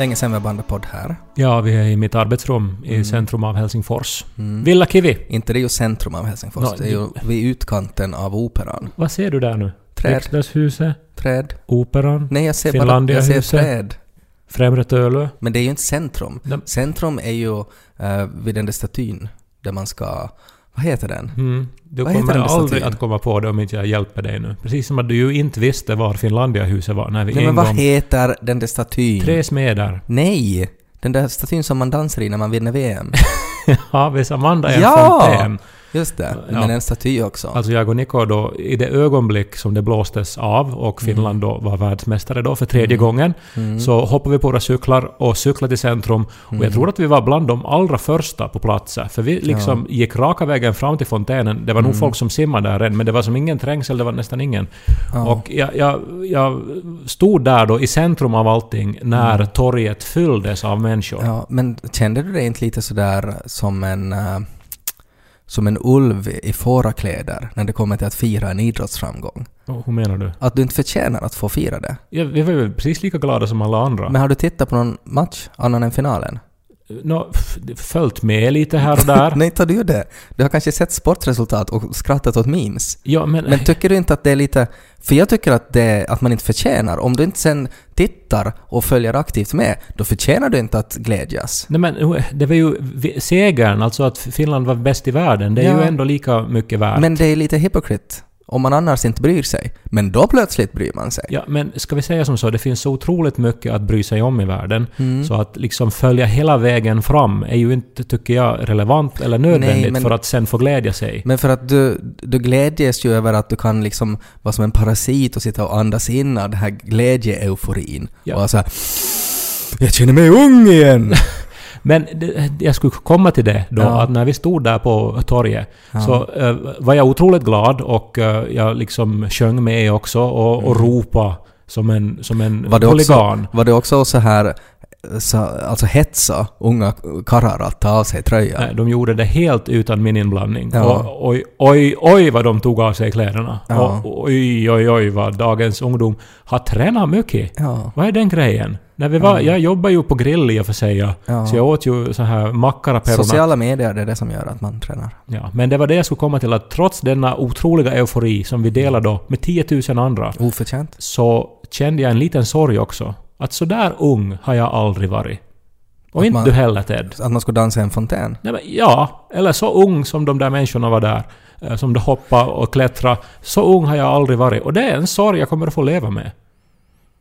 Länge sedan vi har bandat podd här. Ja, vi är i mitt arbetsrum i centrum av Helsingfors. Villa Kivi. Inte det är ju centrum av Helsingfors, Nå, det är ju vid utkanten av operan. Vad ser du där nu? Träd. Riksdagshuset, Träd. Operan, Nej, jag ser bara jag ser träd. Främre Tölö. Men det är ju inte centrum. Nej. Centrum är ju uh, vid den där statyn där man ska... Vad heter den? Mm. Du Vad kommer aldrig att komma på det om inte jag hjälper dig nu. Precis som att du ju inte visste var Finlandiahuset var när vi Nej, en men vad gång... heter den där statyn? Tre smeder. Nej! Den där statyn som man dansar i när man vinner VM. ja, visst Amanda är en Ja! fontän. Just det. Ja. Men en staty också. Alltså jag och Niko då, i det ögonblick som det blåstes av och Finland då var världsmästare då för tredje gången, så hoppade vi på våra cyklar och cyklade till centrum. Och jag tror att vi var bland de allra första på platsen. För vi liksom gick raka vägen fram till fontänen. Det var nog folk som simmade där än, men det var som ingen trängsel, det var nästan ingen. Ja. Och jag, jag, jag stod där då i centrum av allting när torget fylldes av människor. Ja, men kände du dig inte lite sådär som en... eh, som en ulv i fårakläder när det kommer till att fira en idrottsframgång? Och Hur menar du? Att du inte förtjänar att få fira det? Ja, vi var ju precis lika glada som alla andra. Men har du tittat på någon match annan än finalen? F- följt med lite här och där. Nej, inte har du det. Du har kanske sett sportresultat och skrattat åt memes. Ja, men... Men tycker du inte att det är lite... För jag tycker att, det, att man inte förtjänar. Om du inte sen tittar och följer aktivt med, då förtjänar du inte att glädjas. Nej men uh, det var ju segern, alltså att Finland var bäst i världen, det är Ja. ju ändå lika mycket värt. Men det är lite hypokrit om man annars inte bryr sig. Men då plötsligt bryr man sig. Ja, men ska vi säga som så, det finns så otroligt mycket att bry sig om i världen. Mm. Så att liksom följa hela vägen fram är ju inte, tycker jag, relevant eller nödvändigt Nej, men- för att sen få glädja sig. Men för att du, du glädjes ju över att du kan liksom vara som en parasit och sitta och andas in av den här glädje-euforin. Ja. Och vara så här, Jag känner mig ung igen! Men det, jag skulle komma till det då, Ja. att när vi stod där på torget Ja. så eh, var jag otroligt glad och eh, jag liksom sjöng med också och, och ropade som en, som en Mm. Var det, också, huligan. var det också så här, alltså hetsa unga karlar att ta av sig tröjan? Nej, de gjorde det helt utan min inblandning. Ja. Och, oj, oj, oj vad de tog av sig kläderna. Ja. Och, oj, oj, oj vad dagens ungdom har tränat mycket. Ja. Vad är den grejen? När vi var, Jag jobbar ju på grill i och för sig, ja. Så jag åt ju så här mackaraperuna. Sociala medier, det är det som gör att man tränar. Ja, men det var det jag skulle komma till, att trots denna otroliga eufori som vi delade då med 10 000 andra, Oförtjänt. så kände jag en liten sorg också. Att så där ung har jag aldrig varit. Och Att inte man- du heller Ted. Att man skulle dansa i en fontän. Nej, men, ja, eller så ung som de där människorna var där. eh, Som de hoppade och klättrade. Så ung har jag aldrig varit. Och det är en sorg jag kommer att få leva med.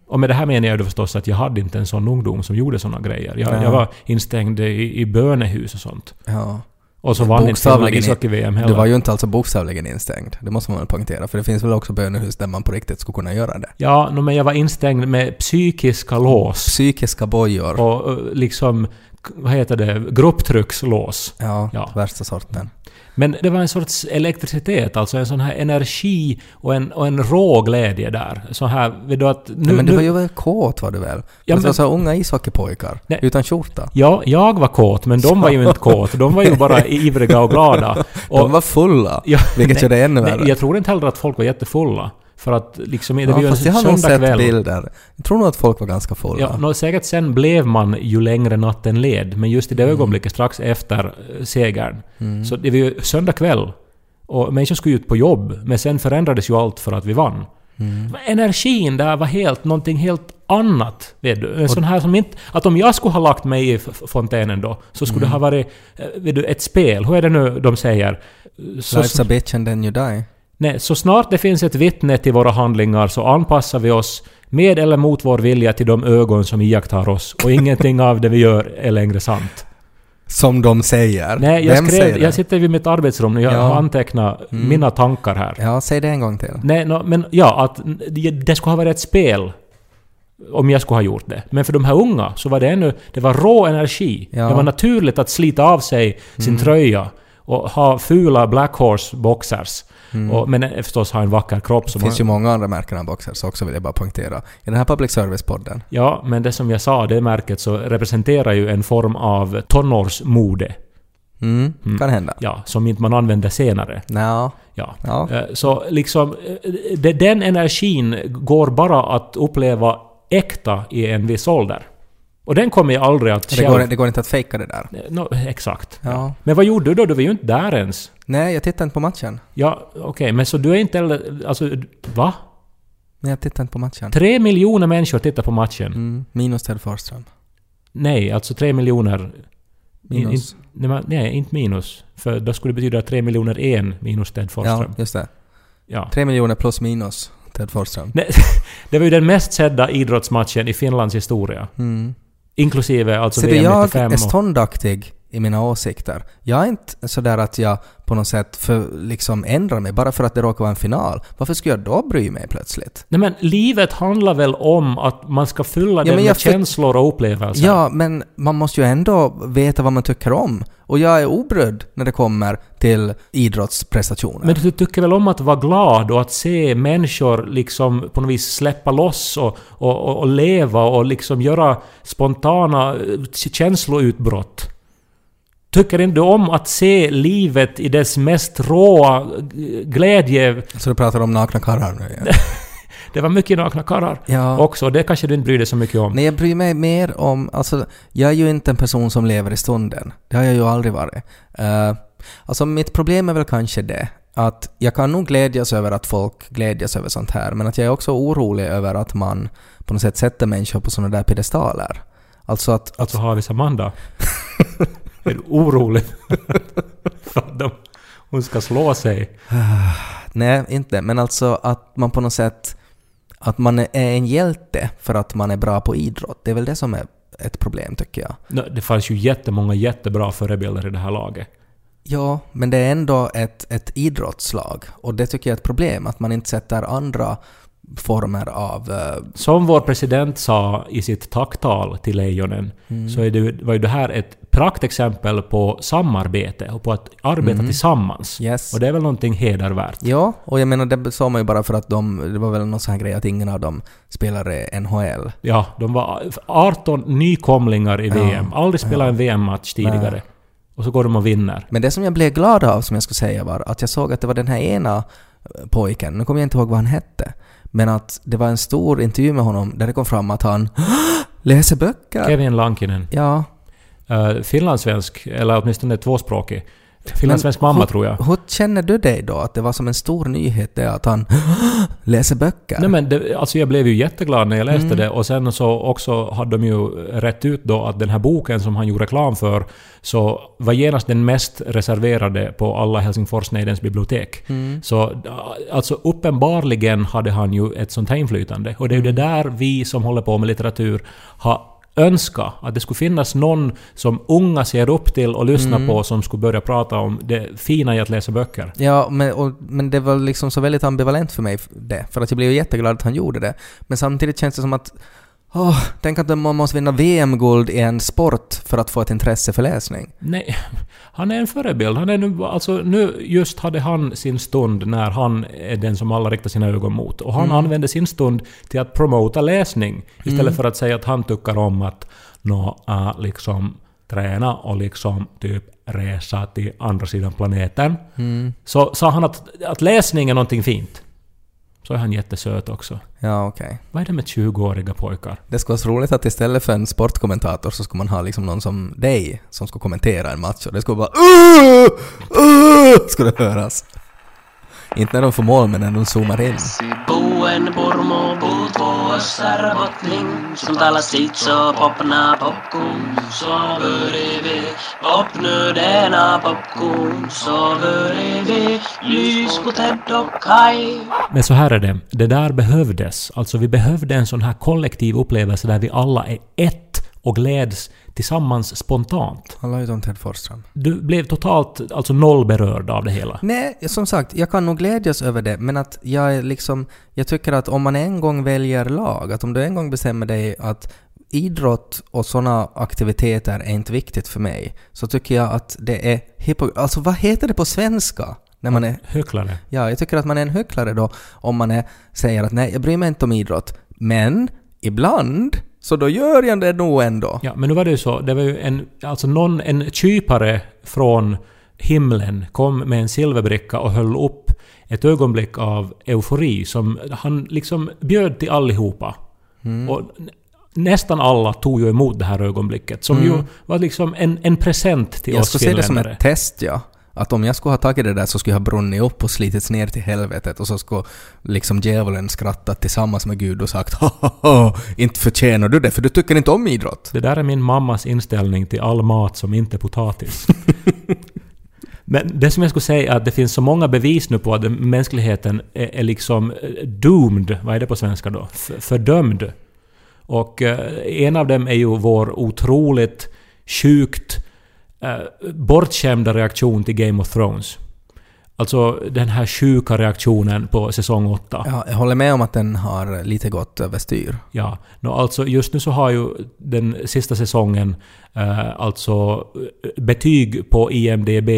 Och med det här menar jag då förstås att jag hade inte en sån ungdom som gjorde såna grejer. Jag, Ja. jag var instängd i, i bönehus och sånt. Ja. Och så vann inte Finland ishockey-VM Du heller. var ju inte alltså bokstavligen instängd. Det måste man väl poängtera. För det finns väl också bönehus där man på riktigt skulle kunna göra det. Ja, no, men jag var instängd med psykiska lås. Psykiska bojor. Och eh, liksom, vad heter det, grupptryckslås. Ja, Ja. värsta sorten. Men det var en sorts elektricitet, alltså en sån här energi och en, och en rå glädje där. Så här, vet du att... Nu, men du var ju väl kåt var du väl? Ja, alltså men- så unga ishockeypojkar. Nej. Utan skjorta. Ja, jag var kåt, men de var ju inte kåt. De var ju bara ivriga och glada. Och, De var fulla. Ja, vilket nej, gör det ännu värre. jag tror inte heller att folk var jättefulla. För att liksom, det var ju en fast jag har nog sett söndagkväll. bilder. Jag tror nog att folk var ganska fulla. Ja, nå, säkert sen blev man ju längre natten led, men just i Mm. det ögonblicket strax efter eh, segern. Så det var ju söndag kväll. Och människor skulle ut på jobb, men sen förändrades ju allt för att vi vann. Mm. Energin där var helt, någonting helt annat. Vet du? En sån här som inte... Att om jag skulle ha lagt mig i fontänen då, så skulle Mm. det ha varit eh, vet du, ett spel. Hur är det nu de säger? Så, Life's a bitch and then you die. Nej, så snart det finns ett vittne till våra handlingar så anpassar vi oss med eller mot vår vilja till de ögon som iakttar oss. Och ingenting av det vi gör är längre sant. Som de säger. Nej, jag, Vem säger skrev, det? jag sitter vid mitt arbetsrum och jag Ja. Mm. har antecknat mina tankar här. Ja, säg det en gång till. Nej, no, men ja, att det, skulle ha varit ett spel om jag skulle ha gjort det. Men för de här unga så var det ännu... Det var rå energi. Ja. Det var naturligt att slita av sig sin tröja och ha fula Black Horse boxers. Och, men förstås ha en vacker kropp som Det finns har, ju många andra märken av boxers också vill jag bara poängtera. I den här public service-podden. Ja, men det som jag sa, det märket så representerar ju en form av tonårsmode. Mm, kan hända. Ja, som inte man använder senare. Nja, Ja. ja. Eh, Så liksom, eh, den energin går bara att uppleva äkta i en viss ålder. Och den kommer jag aldrig att Det går, det går inte att fejka det där. Eh, No, exakt. Ja. Men vad gjorde du då? Du var ju inte där ens. Nej, jag tittar inte på matchen. Ja, okej, men så du är inte heller... Alltså, va? Nej, jag tittar inte på matchen. Tre miljoner människor tittar på matchen. Mm, minus Ted Forsström. Nej, alltså tre miljoner... Minus. In, men- nej, inte minus. För då skulle det betyda tre miljoner en minus Ted Ja, Forsström. just det. Ja. Tre miljoner plus minus Ted Forsström. Det var ju den mest sedda idrottsmatchen i Finlands historia. Mm. Inklusive alltså Så du, VM jag 95 är ståndaktig i mina åsikter. Jag är inte sådär att jag på något sätt för, liksom ändrar mig bara för att det råkar vara en final. Varför skulle jag då bry mig plötsligt? Nej men livet handlar väl om att man ska fylla det men med för- känslor och upplevelser? Ja, men man måste ju ändå veta vad man tycker om. Och jag är obrydd när det kommer till idrottsprestationer. Men du tycker väl om att vara glad och att se människor liksom på något vis släppa loss och, och, och, och leva och liksom göra spontana eh, känsloutbrott? Tycker inte om att se livet i dess mest råa glädje? Så du pratar om nakna karlar nu igen? Det var mycket nakna karlar Ja. också, och det kanske du inte bryr dig så mycket om. Nej, jag bryr mig mer om... Alltså, jag är ju inte en person som lever i stunden. Det har jag ju aldrig varit. Uh, alltså, mitt problem är väl kanske det att jag kan nog glädjas över att folk glädjas över sånt här, men att jag är också orolig över att man på något sätt sätter människor på såna där piedestaler. Alltså att... att Alltså har vi Samanda? är du orolig för att de, hon ska slå sig? nej, inte. Men alltså att man på något sätt... Att man är en hjälte för att man är bra på idrott. Det är väl det som är ett problem, tycker jag. Det fanns ju jättemånga jättebra förebilder i det här laget. Ja, men det är ändå ett, ett idrottslag. Och det tycker jag är ett problem, att man inte sätter andra former av... eh, Som vår president sa i sitt tacktal till Lejonen, så är det, var ju det här ett praktexempel på samarbete och på att arbeta tillsammans. Yes. Och det är väl någonting hedervärt. Ja, och jag menar det sa man ju bara för att de... Det var väl någon sån här grej att ingen av dem spelade NHL. Ja, de var 18 nykomlingar i Ja, VM. Aldrig spelat en VM-match tidigare. Nej. Och så går de och vinner. Men det som jag blev glad av, som jag skulle säga, var att jag såg att det var den här ena pojken, nu kommer jag inte ihåg vad han hette, men att det var en stor intervju med honom där det kom fram att han läser böcker. Kevin Lankinen. Ja. Uh, finlandssvensk, eller åtminstone tvåspråkig. Finlandssvensk mamma hur, tror jag. Hur känner du dig då? Att det var som en stor nyhet det att han läser böcker? Nej men det, alltså jag blev ju jätteglad när jag läste Mm. det och sen så också hade de ju rätt ut då att den här boken som han gjorde reklam för så var genast den mest reserverade på alla Helsingfors-Nejdens bibliotek. Mm. Så alltså uppenbarligen hade han ju ett sånt här inflytande. Och det är ju det Mm. där vi som håller på med litteratur har önskat att det skulle finnas någon som unga ser upp till och lyssnar Mm. på som skulle börja prata om det fina i att läsa böcker. Ja, men, och, men det var liksom så väldigt ambivalent för mig det. För att jag blev jätteglad att han gjorde det. Men samtidigt känns det som att Åh, tänk att man måste vinna VM-guld i en sport för att få ett intresse för läsning. Nej, han är en förebild. Han är nu, alltså, nu just hade han sin stund när han är den som alla riktar sina ögon mot. Och han Mm. använde sin stund till att promota läsning. Istället för att säga att han tycker om att nå, äh, liksom träna och liksom typ resa till andra sidan planeten. Mm. Så sa han att, att läsning är någonting fint. Så är han jättesöt också. Ja, okej. Vad är det med 20-åriga pojkar? Det skulle vara så roligt att istället för en sportkommentator så skulle man ha liksom någon som dig som skulle kommentera en match och det skulle bara uh, uh, skulle höras. Inte när de får mål men när de zoomar in. Men så här är det. Det där behövdes. Alltså vi behövde en sån här kollektiv upplevelse där vi alla är ett och gläds tillsammans spontant. Alla utom Ted Forsström. Du blev totalt alltså noll berörd av det hela. Nej, som sagt, jag kan nog glädjas över det, men att jag är liksom... Jag tycker att om man en gång väljer lag, att om du en gång bestämmer dig att idrott och sådana aktiviteter är inte viktigt för mig, så tycker jag att det är hypo... Alltså vad heter det på svenska? När man är... Hycklare. Ja, jag tycker att man är en hycklare då om man är, säger att nej, jag bryr mig inte om idrott. Men ibland, så då gör jag det nog ändå. Ja, men nu var det ju så, det var ju en, alltså någon, en kypare från himlen kom med en silverbricka och höll upp ett ögonblick av eufori som han liksom bjöd till allihopa. Mm. Och nä- nästan alla tog ju emot det här ögonblicket som ju var liksom en, en present till Mm. Jag oss skulle se det som ett test, ja. Att om jag skulle ha tagit det där så skulle jag ha brunnit upp och slitits ner till helvetet och så skulle liksom djävulen skrattat tillsammans med Gud och sagt ha inte förtjänar du det för du tycker inte om idrott. Det där är min mammas inställning till all mat som inte är potatis. Men det som jag skulle säga är att det finns så många bevis nu på att mänskligheten är, är liksom eh, doomed, vad är det på svenska då? F- fördömd. Och eh, en av dem är ju vår otroligt sjukt Eh, bortskämda reaktion till Game of Thrones. Alltså den här sjuka reaktionen på säsong 8. Ja, jag håller med om att den har lite gått överstyr. Ja, no, alltså just nu så har ju den sista säsongen eh, alltså betyg på IMDB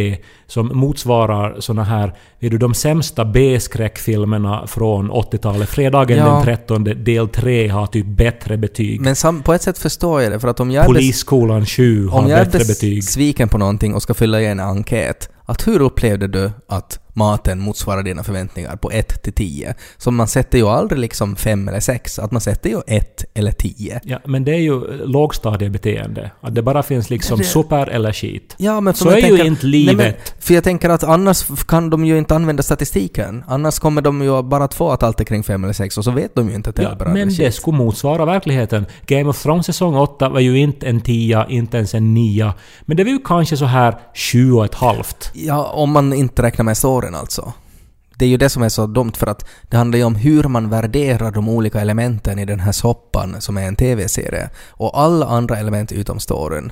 som motsvarar såna här, vet du, de sämsta B-skräckfilmerna från 80-talet. Fredagen Ja. den 13 del 3 har typ bättre betyg. Men sam, på ett sätt förstår jag det, för att om jag är, Polisskolan 7 har om jag är bättre betyg. besviken på någonting och ska fylla i en enkät, att hur upplevde du att maten motsvarar dina förväntningar på 1 till 10? Så man sätter ju aldrig liksom 5 eller 6, att man sätter ju 1 eller 10. Ja, men det är ju lågstadiebeteende. Att det bara finns liksom Det- super eller skit. Ja, men Så är ju tänker- inte Nej, men, livet. för jag tänker att annars kan de ju inte använda statistiken. Annars kommer de ju bara att få att allt är kring 5 eller 6 och så vet de ju inte att det Ja, är bra men det shit. skulle motsvara verkligheten. Game of Thrones säsong 8 var ju inte en 10, inte ens en 9. Men det var ju kanske så här 7 och ett halvt. Ja, om man inte räknar med storyn alltså. Det är ju det som är så dumt för att det handlar ju om hur man värderar de olika elementen i den här soppan som är en TV-serie. Och alla andra element utom storyn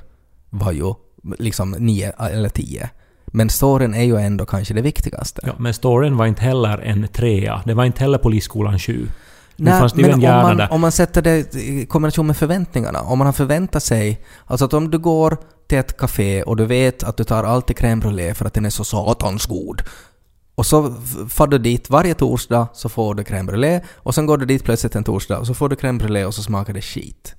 var ju liksom 9 eller 10. Men storyn är ju ändå kanske det viktigaste. Ja, men storyn var inte heller en trea. Det var inte heller Polisskolan 7. Nu Nej, fanns det ju men en om man, om man sätter det i kombination med förväntningarna, om man har förväntat sig... Alltså att om du går till ett café och du vet att du tar alltid crème brûlée för att den är så satans god. Och så far du dit varje torsdag så får du crème brûlée och sen går du dit plötsligt en torsdag och så får du crème brûlée och så smakar det skit.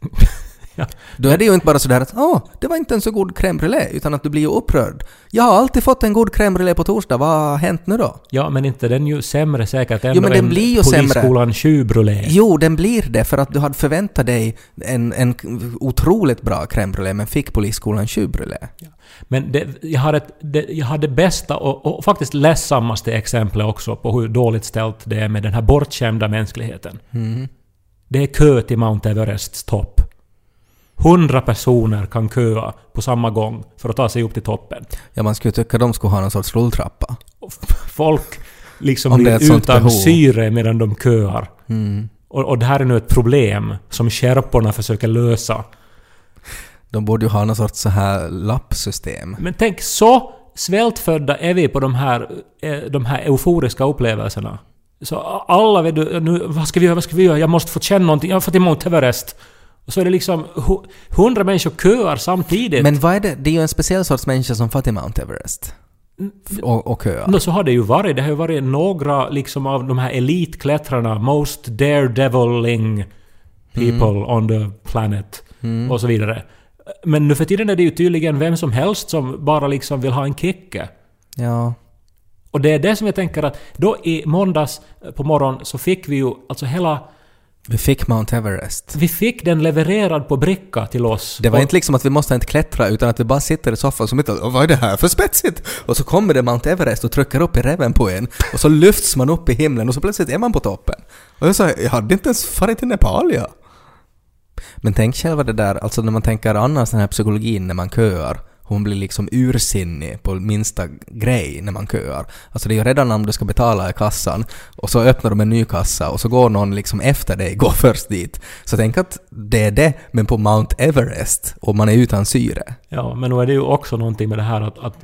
Ja. Då är det ju inte bara sådär att åh, det var inte en så god crème brûlée, utan att du blir ju upprörd. Jag har alltid fått en god crème brûlée på torsdag, vad har hänt nu då? Ja, men inte den ju sämre säkert ändå Jo, men den blir ju. Polisskolan 7 brulé. Jo, den blir det för att du hade förväntat dig en, en otroligt bra crème brûlée men fick Polisskolan 7 brûlée. Men det, jag, har ett, det, jag har det bästa och, och faktiskt ledsammaste exemplet också på hur dåligt ställt det är med den här bortskämda mänskligheten. Mm. Det är kö till Mount Everests topp. Hundra personer kan köa på samma gång för att ta sig upp till toppen. Ja, man skulle tycka de skulle ha någon sorts rulltrappa. Folk liksom blir utan behov. syre medan de köar. Mm. Och, och det här är nu ett problem som Sherporna försöker lösa. De borde ju ha någon sorts så här lappsystem. Men tänk så svältfödda är vi på de här, eh, de här euforiska upplevelserna. Så alla vet du, nu, vad ska vi göra, vad ska vi göra? Jag måste få känna någonting, jag har fått till Mount Everest. Och så är det liksom hu- hundra människor köar samtidigt. Men vad är det? Det är ju en speciell sorts människa som till Mount Everest. F- Och, och köar. Nå, så har det ju varit. Det har ju varit några liksom av de här elitklättrarna, most daredeviling people on the planet och så vidare. Men nu för tiden är det ju tydligen vem som helst som bara liksom vill ha en kicke. Ja. Och det är det som jag tänker att då i måndags på morgonen så fick vi ju alltså hela... Vi fick Mount Everest. Vi fick den levererad på bricka till oss. Det var Och- inte liksom att vi måste inte klättra utan att vi bara sitter i soffan som inte "Åh, vad är det här för spetsigt? Och så kommer det Mount Everest och trycker upp i reven på en och så lyfts man upp i himlen och så plötsligt är man på toppen. Och jag sa, jag hade inte ens farit till Nepal ja. Men tänk själva det där, alltså när man tänker annars den här psykologin när man köar. Hon blir liksom ursinnig på minsta grej när man köar. Alltså det är ju redan när du ska betala i kassan och så öppnar de en ny kassa och så går någon liksom efter dig, går först dit. Så tänk att det är det, men på Mount Everest och man är utan syre. Ja, men nu är det ju också någonting med det här att, att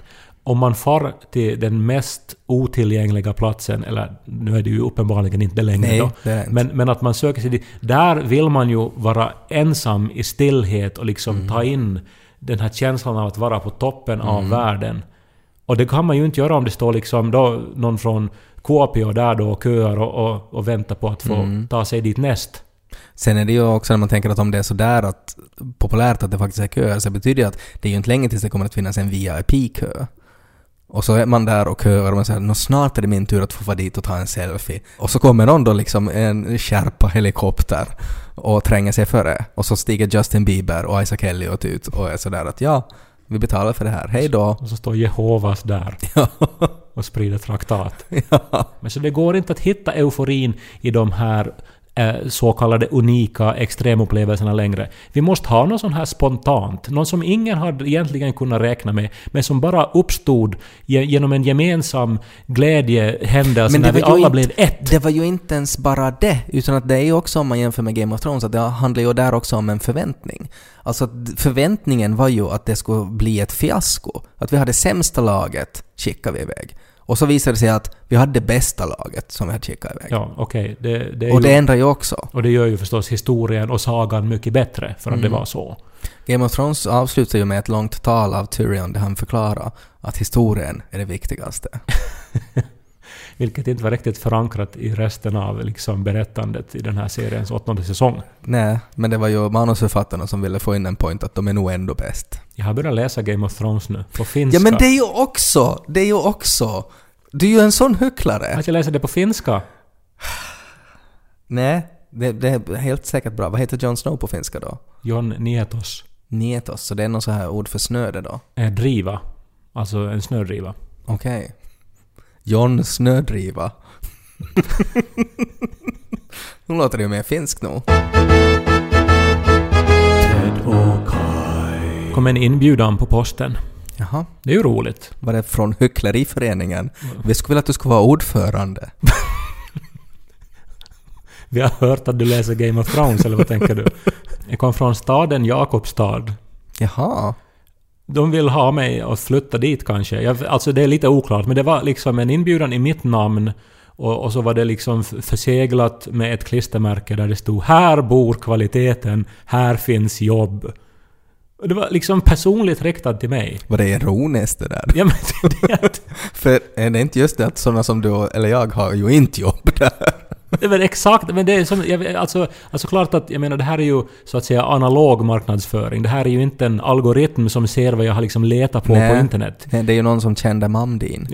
om man far till den mest otillgängliga platsen, eller nu är det ju uppenbarligen inte längre Nej, då, det inte. men, men att man söker sig dit. Där vill man ju vara ensam i stillhet och liksom Mm. ta in den här känslan av att vara på toppen av Mm. världen. Och det kan man ju inte göra om det står liksom då någon från Kuopio där då och köar och, och, och väntar på att få Mm. ta sig dit näst. Sen är det ju också när man tänker att om det är sådär att populärt att det faktiskt är köer så betyder det att det är ju inte länge tills det kommer att finnas en VIP-kö. Och så är man där och köar och man säger "Nå, snart är det min tur att få vara dit och ta en selfie. Och så kommer någon då liksom en skärpa helikopter och tränger sig före. Och så stiger Justin Bieber och Isaac Elliot ut och är sådär att ja, vi betalar för det här, hej då. Och så står Jehovas där Ja. och sprider traktat. ja. Men så det går inte att hitta euforin i de här så kallade unika extremupplevelserna längre. Vi måste ha något sånt här spontant, något som ingen hade egentligen kunnat räkna med, men som bara uppstod ge, genom en gemensam glädjehändelse när vi alla inte, blev ett. det var ju inte ens bara det, utan att det är ju också om man jämför med Game of Thrones, att det handlar ju där också om en förväntning. Alltså förväntningen var ju att det skulle bli ett fiasko. Att vi hade sämsta laget, skickar vi iväg. Och så visade det sig att vi hade det bästa laget som vi hade skickat iväg. Ja, okej. Det, det, och det ju- ändrar ju också. och det gör ju förstås historien och sagan mycket bättre, för att det Mm. var så. Game of Thrones avslutar ju med ett långt tal av Tyrion där han förklarar att historien är det viktigaste. Vilket inte var riktigt förankrat i resten av liksom, berättandet i den här seriens åttonde säsong. Nej, men det var ju manusförfattarna som ville få in en point att de är nog ändå bäst. Jag har börjat läsa Game of Thrones nu, på finska. Ja men det är ju också, det är ju också. Du är ju en sån hycklare. Att jag läser det på finska? Nej, det, det är helt säkert bra. Vad heter Jon Snow på finska då? Jon Nietos. Nietos, så det är någon så här ord för snöde då? är driva. Alltså en snödriva. Okej. Jon Snödriva. nu låter det ju mer finskt nog. Kom en inbjudan på posten. Jaha, Det är ju roligt. var det från Hyckleriföreningen? Vi skulle vilja att du skulle vara ordförande. Vi har hört att du läser Game of Thrones, eller vad tänker du? Jag kom från staden Jakobstad. Jaha. De vill ha mig att flytta dit kanske. Jag, alltså det är lite oklart, men det var liksom en inbjudan i mitt namn och, och så var det liksom förseglat med ett klistermärke där det stod ”Här bor kvaliteten, här finns jobb”. Och det var liksom personligt riktat till mig. Var det ironiskt det där? Ja, men det, är att- För är det inte just det att sådana som du eller jag har ju inte jobb där? Det var exakt, men det är som, jag, alltså, alltså klart att, jag menar det här är ju så att säga analog marknadsföring. Det här är ju inte en algoritm som ser vad jag har liksom letat på Nej. på internet. Nej, det är ju någon som kände Mamdin.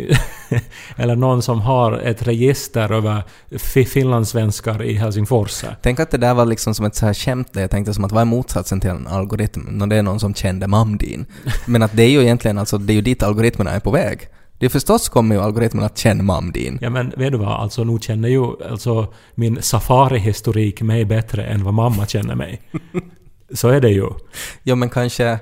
Eller någon som har ett register över fi- finlandssvenskar i Helsingfors. Tänk att det där var liksom som ett så här skämt där jag tänkte som att vad är motsatsen till en algoritm? När det är någon som kände Mamdin. Men att det är ju egentligen alltså, det är ju dit algoritmerna är på väg. Det förstås kommer ju algoritmen att känna Mamdin. Ja men vet du vad, alltså nog känner ju alltså min safari-historik mig bättre än vad mamma känner mig. Så är det ju. Ja men kanske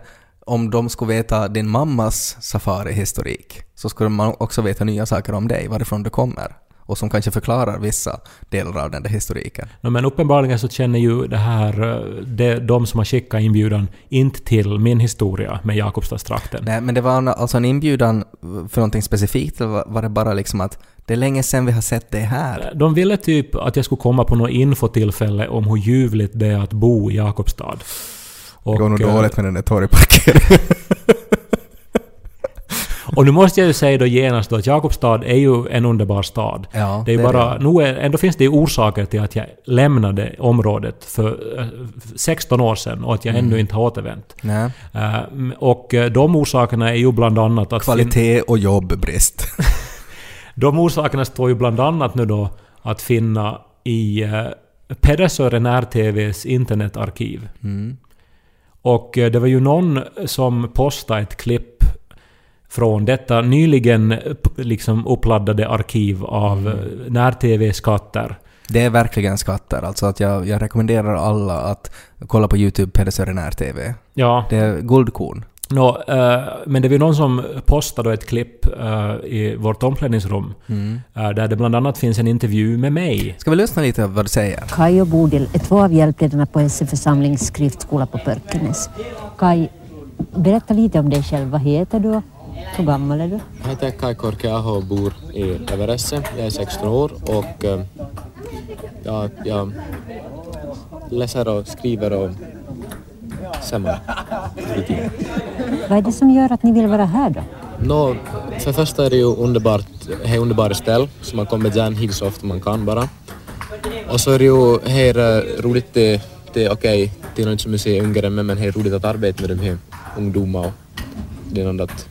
om de skulle veta din mammas safari-historik så skulle man också veta nya saker om dig, varifrån du kommer. Och som kanske förklarar vissa delar av den där historiken. No, men uppenbarligen så känner ju det här, eh, det, de som har skickat inbjudan inte till min historia med Jakobstadstrakten. Nej, men det var en- alltså en inbjudan för någonting specifikt eller var- det bara liksom att det är länge sedan vi har sett det här? De ville typ att jag skulle komma på något infotillfälle om hur ljuvligt det är att bo i Jakobstad. Det går nog eh, dåligt med den där torgparkeringen. Och nu måste jag ju säga då genast då att Jakobstad är ju en underbar stad. Ja, Det är ju bara, nu är, ändå finns det ju orsaker till att jag lämnade området för eh, 16 år sedan och att jag Mm. ännu inte har återvänt. Nej. Eh, och eh, de orsakerna är ju bland annat att... Kvalitet och jobbbrist. De orsakerna står ju bland annat nu då att finna i eh, Pedersören RTVs internetarkiv. Mm. Och eh, det var ju någon som postade ett klipp från detta nyligen eh, liksom uppladdade arkiv av Mm. mm. när-TV-skatter. Det är verkligen skatter. Alltså att jag, jag rekommenderar alla att kolla på YouTube Pedersören TV. Ja, Det är guldkorn. Nå, eh, men det var någon som postade ett klipp eh, i vårt omklädningsrum Mm. eh, där det bland annat finns en intervju med mig. Ska vi lyssna lite på vad du säger? Kai och Bodil är två av hjälpledarna på SE Församlings skriftskola på Pörkenäs. Kai, berätta lite om dig själv. Vad heter du? Hur gammal är du? Jag heter Kai Korkeaho och bor i Everesse. Jag är 16 år och eh, jag, jag läser och skriver och fritid. Vad är det som gör att ni vill vara här då? Nå, för det första är det ju underbart, det är underbara ställ så man kommer igen hit så ofta man kan bara. Och så är det ju här roligt, det, det är okej, det är nog inte så mycket yngre men det är roligt att arbeta med de här ungdomar och det är något att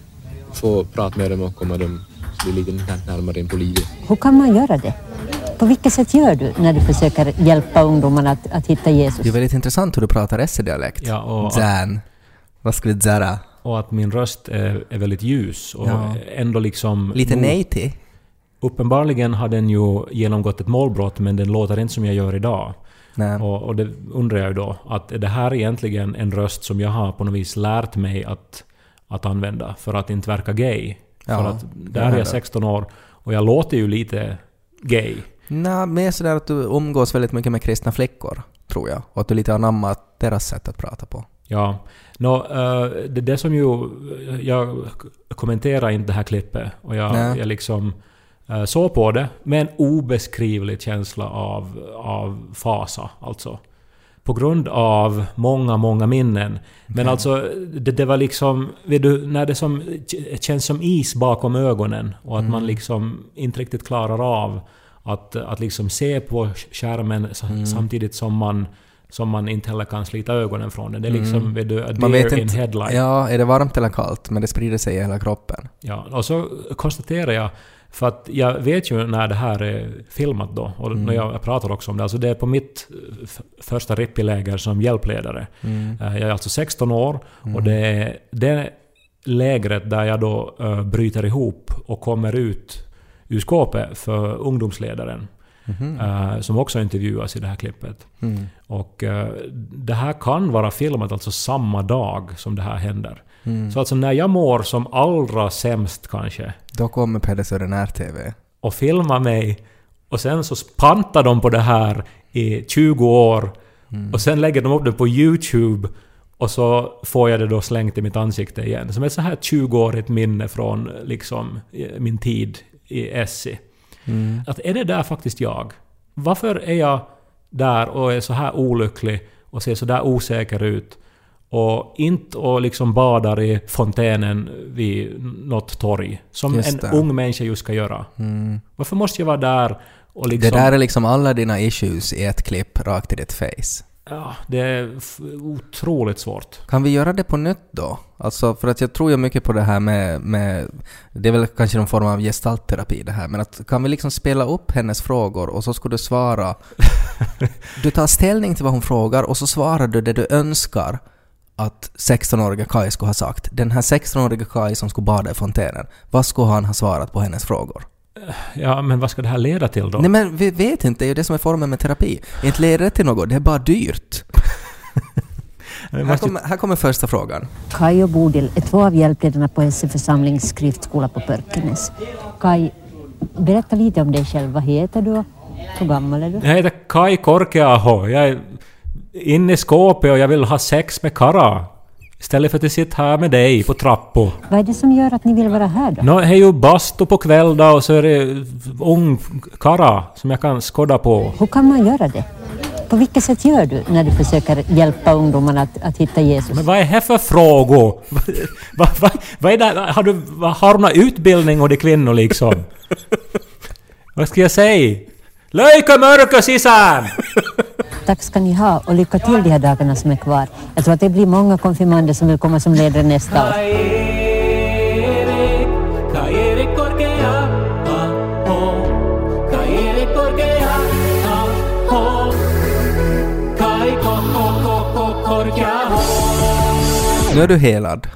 få prata med dem och komma dem bli lite närmare in på livet. Hur kan man göra det? På vilket sätt gör du när du försöker hjälpa ungdomarna att, att hitta Jesus? Det är väldigt intressant hur du pratar SE-dialekt. Ja, och- Zän. Vad skulle säga? Och att min röst är, är väldigt ljus och Ja. ändå liksom... Lite till? Uppenbarligen har den ju genomgått ett målbrott men den låter inte som jag gör idag. Nej. Och, och det undrar jag ju då, att är det här egentligen en röst som jag har på något vis lärt mig att, att använda för att inte verka gay? Ja, för att där är jag 16 år och jag låter ju lite gay. Nej, mer sådär att du umgås väldigt mycket med kristna flickor, tror jag. Och att du lite anammat deras sätt att prata på. Ja. Nå, eh, det, det som ju... Jag kommenterar inte det här klippet och jag, Nej. jag liksom uh, såg på det med en obeskrivlig känsla av, av fasa, alltså. På grund av många, många minnen. Men alltså, det, det var liksom... Vet du, när det som känns som is bakom ögonen och att man liksom inte riktigt klarar av att, att liksom se på skärmen s- samtidigt som man som man inte heller kan slita ögonen från den. Det är liksom, vet du, Man vet in inte... headlight. Ja, är det varmt eller kallt? Men det sprider sig i hela kroppen. Ja, och så konstaterar jag, för att jag vet ju när det här är filmat då, och när jag pratar också om det, alltså det är på mitt första rippiläger som hjälpledare. Eh, Jag är alltså 16 år och det är det lägret där jag då eh, bryter ihop och kommer ut ur skåpet för ungdomsledaren. eh, som också intervjuas i det här klippet. Mm. Och det här kan vara filmat alltså samma dag som det här händer. Så alltså när jag mår som allra sämst kanske, Då kommer Pelle Sören R-TV. och filmar mig och sen så pantar de på det här i 20 år och sen lägger de upp det på YouTube och så får jag det då slängt i mitt ansikte igen. Som ett så här 20-årigt minne från liksom min tid i Essie. Att är det där faktiskt jag? Varför är jag där och är så här olycklig och ser så där osäker ut och inte och liksom badar i fontänen vid något torg som en ung människa just ska göra? Varför måste jag vara där och liksom... Det där är liksom alla dina issues i ett klipp rakt i ditt face. Ja, det är otroligt svårt. Kan vi göra det på nytt då? Alltså, för att jag tror ju mycket på det här med, med... Det är väl kanske någon form av gestaltterapi det här, men att kan vi liksom spela upp hennes frågor och så ska du svara... Du tar ställning till vad hon frågar och så svarar du det du önskar att 16-åriga Kai skulle ha sagt. Den här 16-åriga Kai som skulle bada i fontänen, vad skulle han ha svarat på hennes frågor? Ja, men vad ska det här leda till då? Nej men vi vet inte, det är ju det som är formen med terapi. Inte leder det till något, det är bara dyrt. Här kommer, här kommer första frågan. Kai och Bodil är två av hjälpledarna på SE Församlings skriftskola på Pörkenäs. Kai, berätta lite om dig själv. Vad heter du? Hur gammal är du? Jag heter Kai Korkeaho. Jag är inne i skåpet och jag vill ha sex med Kara. Istället för att jag sitter här med dig på trappor. Vad är det som gör att ni vill vara här då? Nå, det är ju bastu på kväll då och så är det ung Kara som jag kan skåda på. Hur kan man göra det? På vilket sätt gör du när du försöker hjälpa ungdomarna att, att hitta Jesus? Men vad är det för frågor? vad, vad, vad är det? Har du, har du någon utbildning och det kvinnor liksom? vad ska jag säga? Löjka mörka sisään! Tack ska ni ha och lycka till de här dagarna som är kvar. Jag tror att det blir många konfirmander som vill komma som ledare nästa år. Nu är du helad.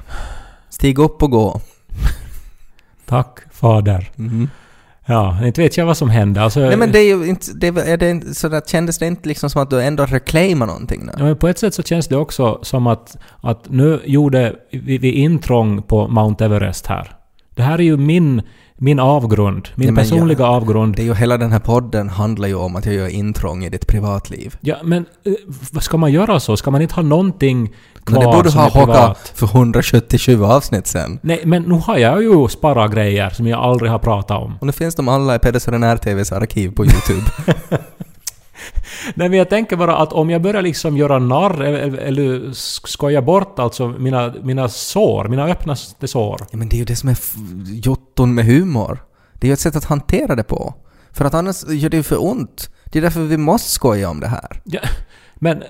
Stig upp och gå. Tack fader. Ja, inte vet jag vad som hände. Alltså, Nej men det är ju inte, det, är det så där, kändes det inte liksom som att du ändå reclaimar någonting? Ja, Nu? men på ett sätt så känns det också som att, att nu gjorde vi, vi intrång på Mount Everest här. Det här är ju min, min avgrund, min Ja, men personliga jag- avgrund. Det är ju hela den här podden handlar ju om att jag gör intrång i ditt privatliv. Ja, men eh, vad ska man göra så? Ska man inte ha någonting kvar det borde som ha hockat för 177 avsnitt sen. Nej, men nu har jag ju sparat grejer som jag aldrig har pratat om. Och nu finns de alla i Pedersen TVs arkiv på YouTube. Nej, men jag tänker bara att om jag börjar liksom göra narr eller, eller skoja bort alltså mina, mina sår, mina öppnaste sår. ja, men det är ju det som är jotton med humor. Det är ju ett sätt att hantera det på. För att annars gör det ju för ont. Det är därför vi måste skoja om det här. Ja, men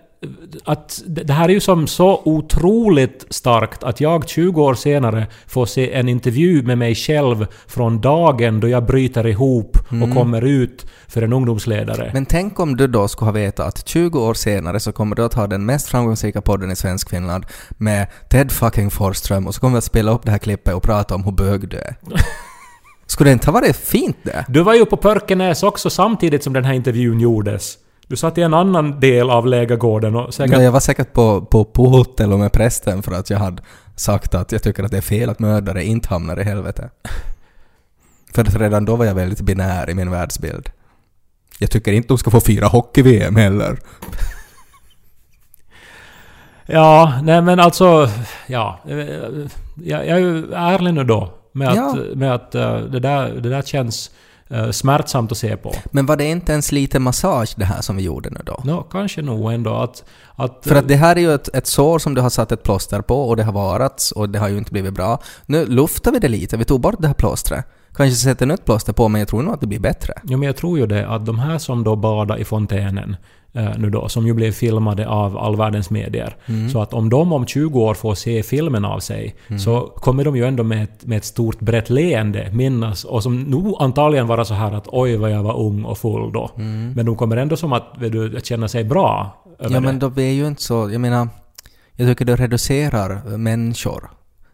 att det här är ju som så otroligt starkt att jag 20 år senare får se en intervju med mig själv från dagen då jag bryter ihop och kommer ut för en ungdomsledare. Men tänk om du då skulle ha vetat att 20 år senare så kommer du att ha den mest framgångsrika podden i svensk Finland med Ted fucking Forsström och så kommer vi att spela upp det här klippet och prata om hur bög du är. Skulle det inte ha varit fint det? Du var ju på Pörkenäs också samtidigt som den här intervjun gjordes. Du satt i en annan del av lägergården och säkert... Ja, jag var säkert på, på, på och med prästen för att jag hade sagt att jag tycker att det är fel att mördare inte hamnar i helvete. För att redan då var jag väldigt binär i min världsbild. Jag tycker inte de ska få fira hockey-VM heller. Ja, nej men alltså... Ja. Jag, jag är ju ärlig nu då. Med att, Ja. med att eh, det, där, det där känns eh, smärtsamt att se på. Men var det inte ens lite massage det här som vi gjorde nu då? Nå, kanske nog ändå att... att För att det här är ju ett, ett sår som du har satt ett plåster på och det har varats och det har ju inte blivit bra. Nu luftar vi det lite, vi tog bort det här plåstret. Kanske sätter nytt plåster på men jag tror nog att det blir bättre. Ja, men jag tror ju det att de här som då badade i fontänen eh, nu då, som ju blev filmade av all världens medier. Mm. Så att om de om 20 år får se filmen av sig Mm. så kommer de ju ändå med ett, med ett stort brett leende minnas och som nog antagligen vara så här att oj vad jag var ung och full då. Men de kommer ändå som att du, att känna sig bra över Mm. Ja men det. då är ju inte så, jag menar, jag tycker det reducerar människor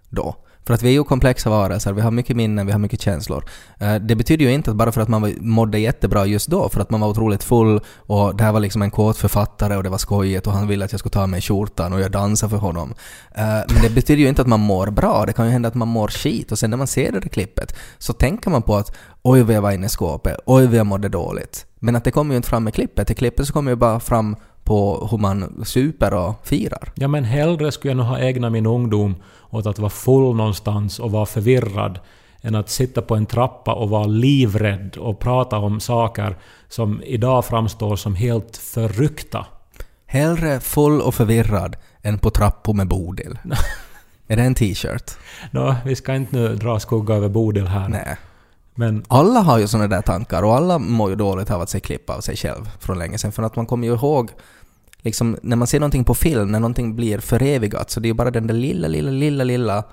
då. För att vi är ju komplexa varelser, vi har mycket minnen, vi har mycket känslor. Eh, det betyder ju inte att bara för att man mådde jättebra just då, för att man var otroligt full och det här var liksom en kåt författare och det var skojigt och han ville att jag skulle ta med skjortan och jag dansade för honom. Eh, men det betyder ju inte att man mår bra, det kan ju hända att man mår skit och sen när man ser det där klippet så tänker man på att oj vad jag var inne i skåpet, oj vad jag mådde dåligt. Men att det kommer ju inte fram i klippet, i klippet så kommer ju bara fram på hur man super och firar. Ja men hellre skulle jag nog ha ägnat min ungdom åt att vara full någonstans och vara förvirrad än att sitta på en trappa och vara livrädd och prata om saker som idag framstår som helt förryckta. Hellre full och förvirrad än på trappor med Bodil. är det en t-shirt? Nå, vi ska inte nu dra skugga över Bodil här. Nej. Men Alla har ju såna där tankar och alla mår ju dåligt av att se klipp av sig själv från länge sedan. För att man kommer ju ihåg, liksom när man ser någonting på film, när någonting blir förevigat, så det är bara den där lilla, lilla, lilla, lilla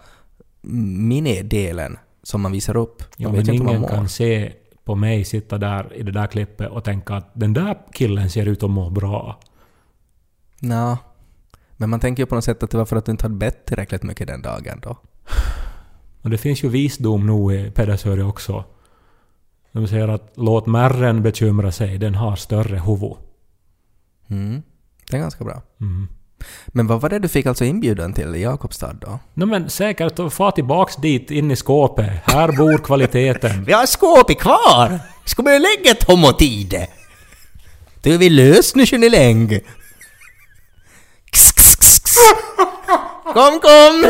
minidelen som man visar upp. ja, Man men ingen kan se på mig sitta där i det där klippet och tänka att den där killen ser ut att må bra. Nå. Men man tänker ju på något sätt att det var för att du inte hade bett tillräckligt mycket den dagen då. Och det finns ju visdom nog i Pedersöre också. De säger att låt märren bekymra sig, den har större huvud. Mm. Det är ganska bra. Mm. Men vad var det du fick alltså inbjudan till i Jakobstad då? No, men säkert att få tillbaks dit in i skåpet. Här bor kvaliteten. Vi har skåpet kvar! Ska vi lägga tomotid? Du vill lös nu Tjuniläng! Kom, kom!